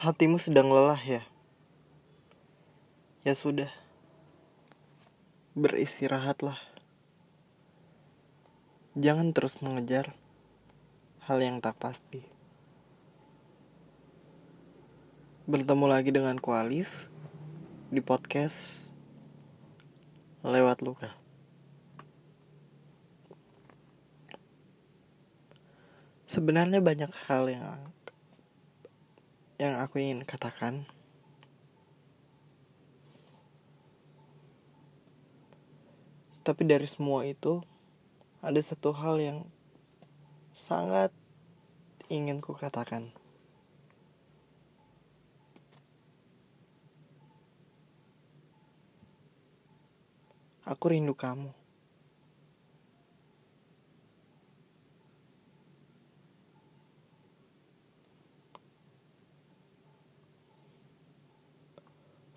Hatimu sedang lelah ya? Ya sudah. Beristirahatlah. Jangan terus mengejar hal yang tak pasti. Bertemu lagi dengan Kualif di podcast Lewat Luka. Sebenarnya banyak hal yang yang aku ingin katakan. Tapi dari semua itu ada satu hal yang sangat ingin ku katakan. Aku rindu kamu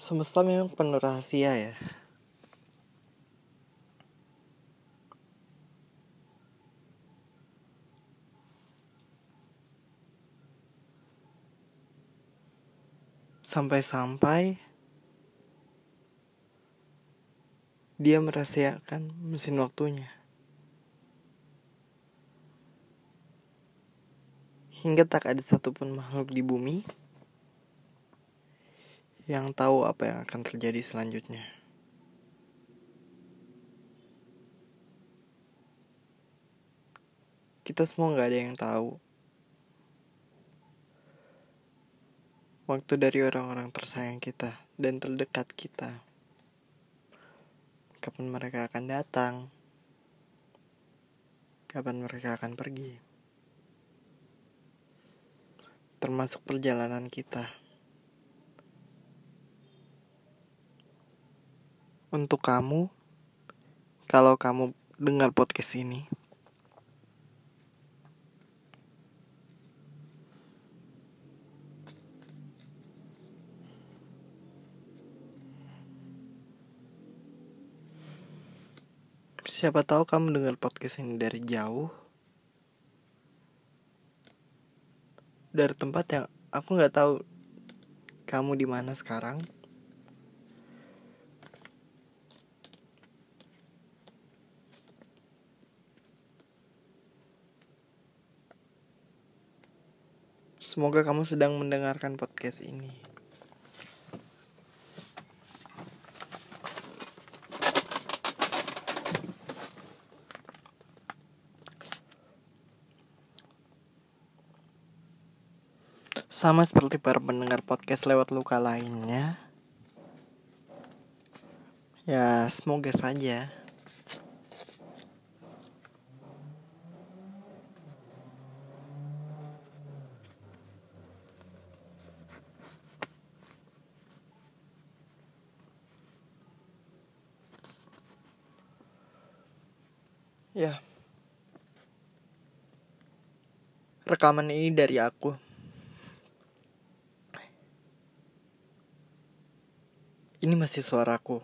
Semesta memang penuh rahasia ya. Sampai-sampai dia merahasiakan mesin waktunya. Hingga tak ada satupun makhluk di bumi yang tahu apa yang akan terjadi selanjutnya. Kita semua nggak ada yang tahu. Waktu dari orang-orang tersayang kita dan terdekat kita. Kapan mereka akan datang? Kapan mereka akan pergi? Termasuk perjalanan kita. Untuk kamu kalau kamu dengar podcast ini. Siapa tahu kamu dengar podcast ini dari jauh. Dari tempat yang aku nggak tahu kamu di mana sekarang. Semoga kamu sedang mendengarkan podcast ini. Sama seperti para pendengar podcast lewat luka lainnya. Ya, semoga saja Ya. Rekaman ini dari aku. Ini masih suaraku.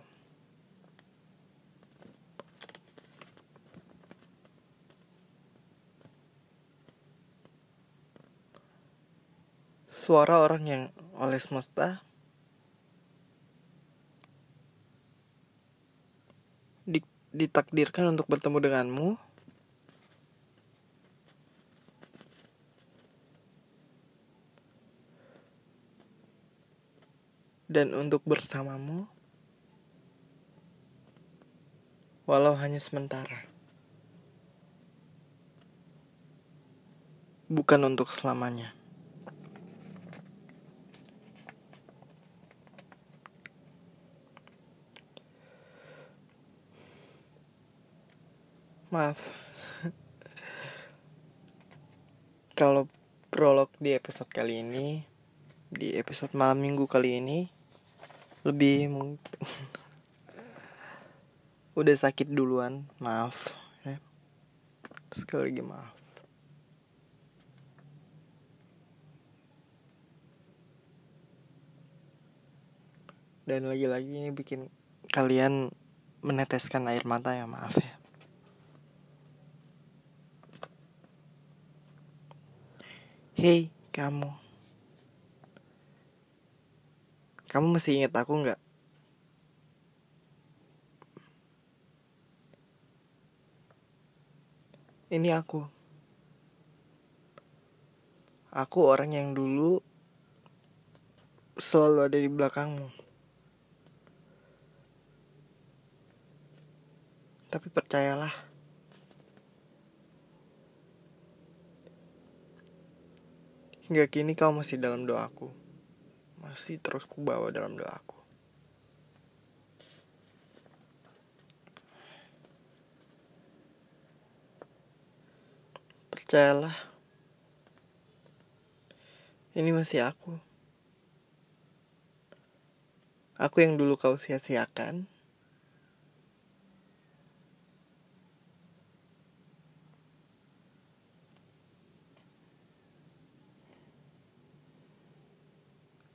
Suara orang yang oleh semesta ditakdirkan untuk bertemu denganmu dan untuk bersamamu walau hanya sementara bukan untuk selamanya Maaf. Kalau prolog di episode kali ini, di episode malam minggu kali ini, lebih mungkin udah sakit duluan, maaf ya. Sekali lagi maaf. Dan lagi-lagi ini bikin kalian meneteskan air mata ya maaf ya. Hei, kamu. Kamu masih ingat aku nggak? Ini aku. Aku orang yang dulu selalu ada di belakangmu. Tapi percayalah, hingga kini kau masih dalam doaku. Masih terus kubawa dalam doaku. Percayalah, ini masih aku. Aku yang dulu kau sia-siakan.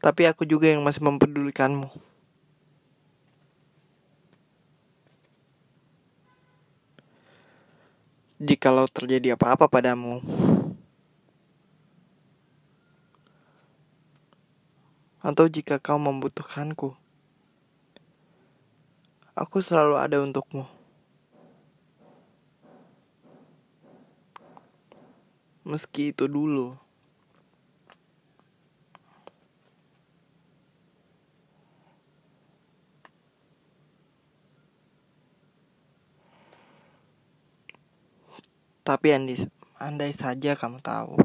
Tapi aku juga yang masih mempedulikanmu. Jikalau terjadi apa-apa padamu, atau jika kau membutuhkanku, aku selalu ada untukmu. Meski itu dulu. Tapi andai, andai saja kamu tahu.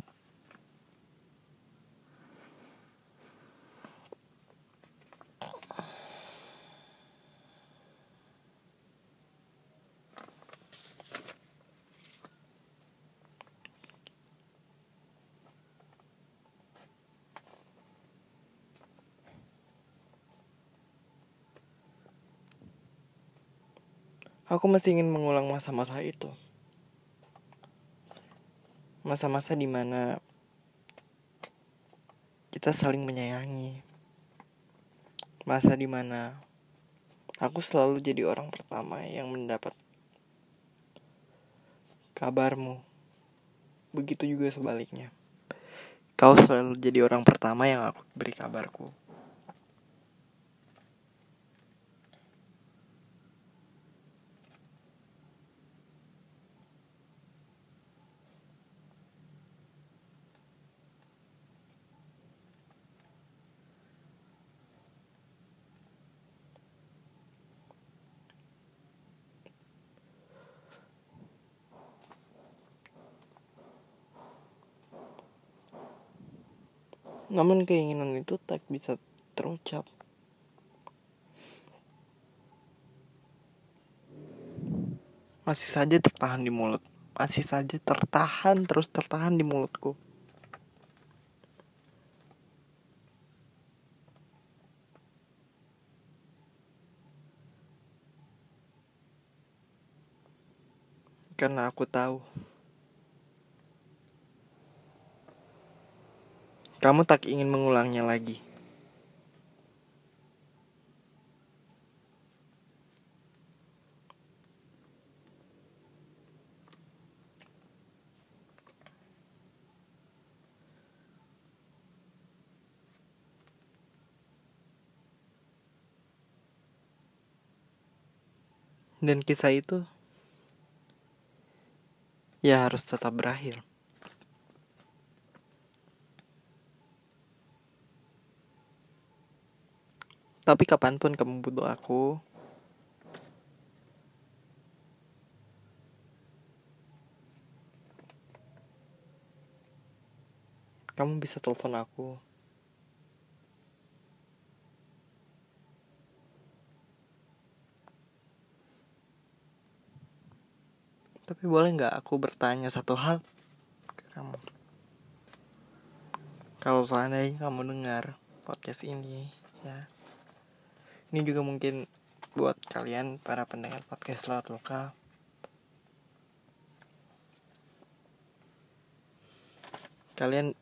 Aku masih ingin mengulang masa-masa itu. Masa-masa di mana kita saling menyayangi. Masa di mana aku selalu jadi orang pertama yang mendapat kabarmu. Begitu juga sebaliknya. Kau selalu jadi orang pertama yang aku beri kabarku. Namun keinginan itu tak bisa terucap. Masih saja tertahan di mulut. Masih saja tertahan terus tertahan di mulutku. Karena aku tahu Kamu tak ingin mengulangnya lagi. Dan kisah itu ya harus tetap berakhir. Tapi kapan pun kamu butuh aku, kamu bisa telepon aku. Tapi boleh nggak aku bertanya satu hal ke kamu? Kalau seandainya kamu dengar podcast ini, ya. Ini juga mungkin buat kalian para pendengar podcast laut lokal. Kalian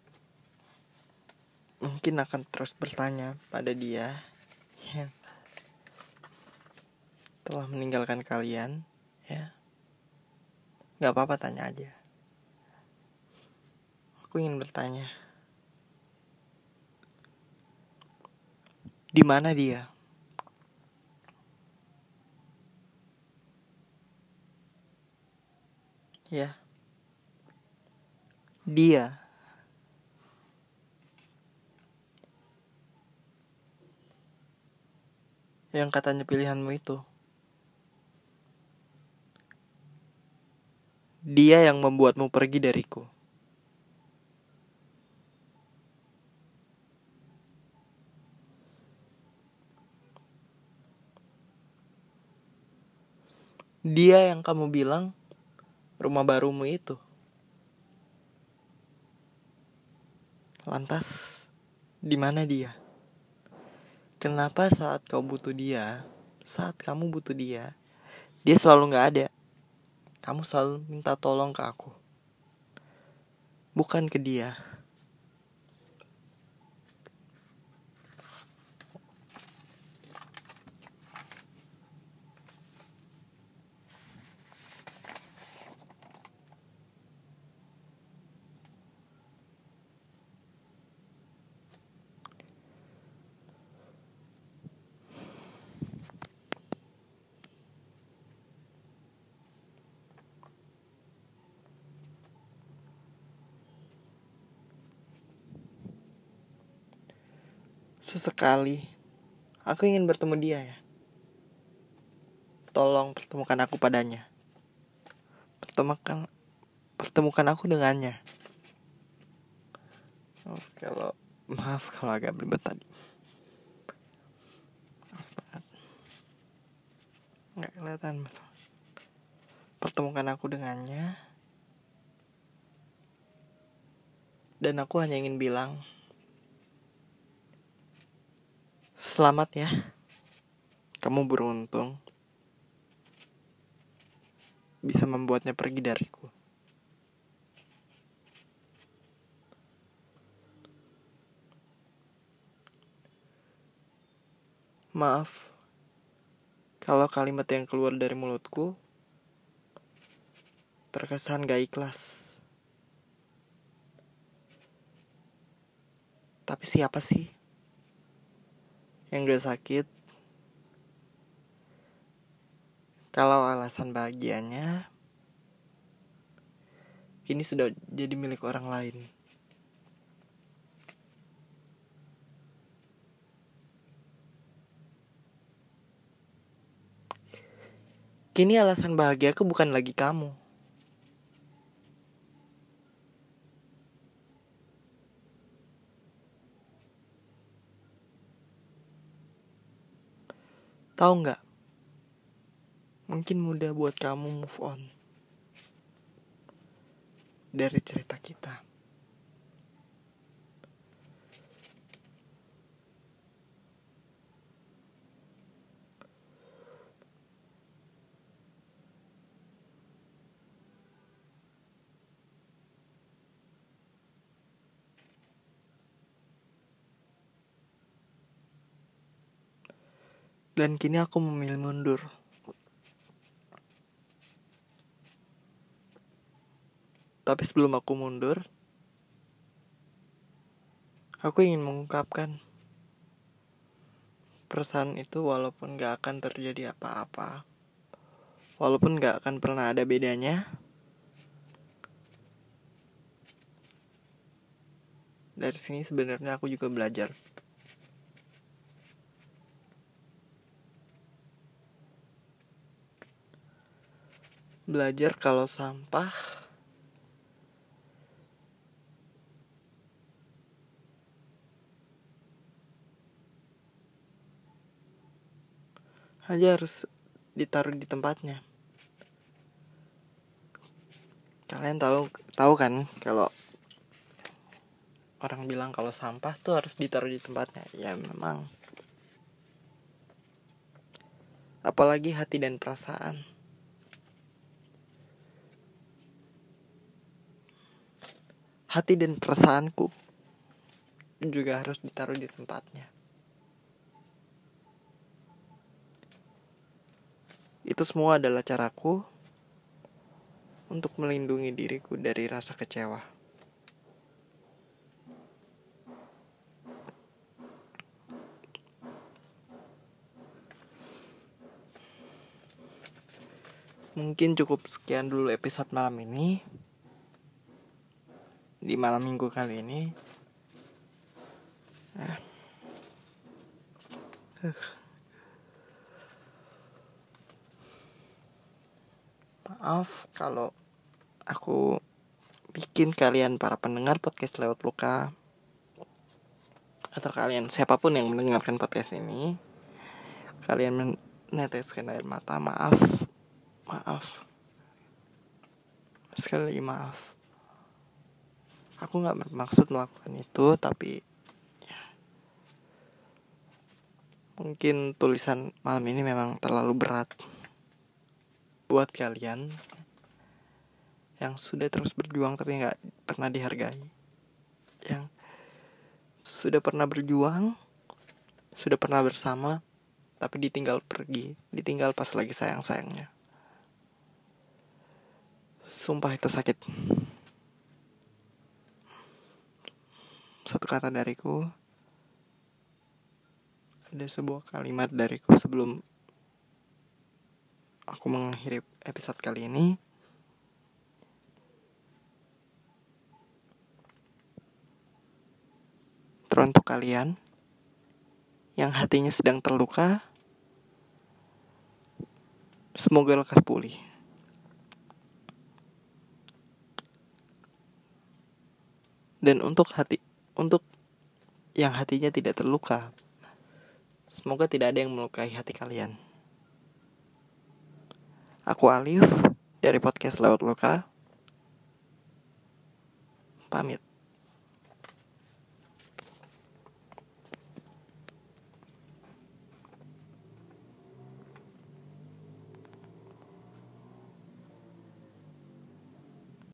mungkin akan terus bertanya pada dia yang telah meninggalkan kalian, ya. Gak apa-apa tanya aja. Aku ingin bertanya. Di mana dia? Ya. Dia. Yang katanya pilihanmu itu. Dia yang membuatmu pergi dariku. Dia yang kamu bilang rumah barumu itu. Lantas, di mana dia? Kenapa saat kau butuh dia, saat kamu butuh dia, dia selalu nggak ada? kamu selalu minta tolong ke aku. Bukan ke dia. Sesekali aku ingin bertemu dia ya. Tolong pertemukan aku padanya. Pertemukan pertemukan aku dengannya. Oh, kalau maaf kalau agak beribet tadi. Maaf banget. Nggak kelihatan betul. Pertemukan aku dengannya. Dan aku hanya ingin bilang Selamat ya. Kamu beruntung bisa membuatnya pergi dariku. Maaf kalau kalimat yang keluar dari mulutku terkesan gak ikhlas. Tapi siapa sih yang gak sakit kalau alasan bahagianya kini sudah jadi milik orang lain. Kini alasan bahagiaku bukan lagi kamu. Tahu nggak? Mungkin mudah buat kamu move on dari cerita kita. Dan kini aku memilih mundur. Tapi sebelum aku mundur, aku ingin mengungkapkan perasaan itu walaupun gak akan terjadi apa-apa. Walaupun gak akan pernah ada bedanya. Dari sini sebenarnya aku juga belajar belajar kalau sampah aja harus ditaruh di tempatnya. Kalian tahu tahu kan kalau orang bilang kalau sampah tuh harus ditaruh di tempatnya. Ya memang. Apalagi hati dan perasaan. hati dan perasaanku juga harus ditaruh di tempatnya. Itu semua adalah caraku untuk melindungi diriku dari rasa kecewa. Mungkin cukup sekian dulu episode malam ini di malam minggu kali ini. Maaf kalau aku bikin kalian para pendengar podcast lewat luka. Atau kalian siapa pun yang mendengarkan podcast ini. Kalian meneteskan air mata. Maaf. Maaf. Sekali lagi maaf aku nggak bermaksud melakukan itu tapi ya. Mungkin tulisan malam ini memang terlalu berat buat kalian yang sudah terus berjuang tapi nggak pernah dihargai. Yang sudah pernah berjuang sudah pernah bersama tapi ditinggal pergi ditinggal pas lagi sayang sayangnya Sumpah itu sakit. Satu kata dariku. Ada sebuah kalimat dariku sebelum aku mengakhiri episode kali ini. Teruntuk kalian yang hatinya sedang terluka, semoga lekas pulih. dan untuk hati untuk yang hatinya tidak terluka. Semoga tidak ada yang melukai hati kalian. Aku Alif dari podcast lewat luka pamit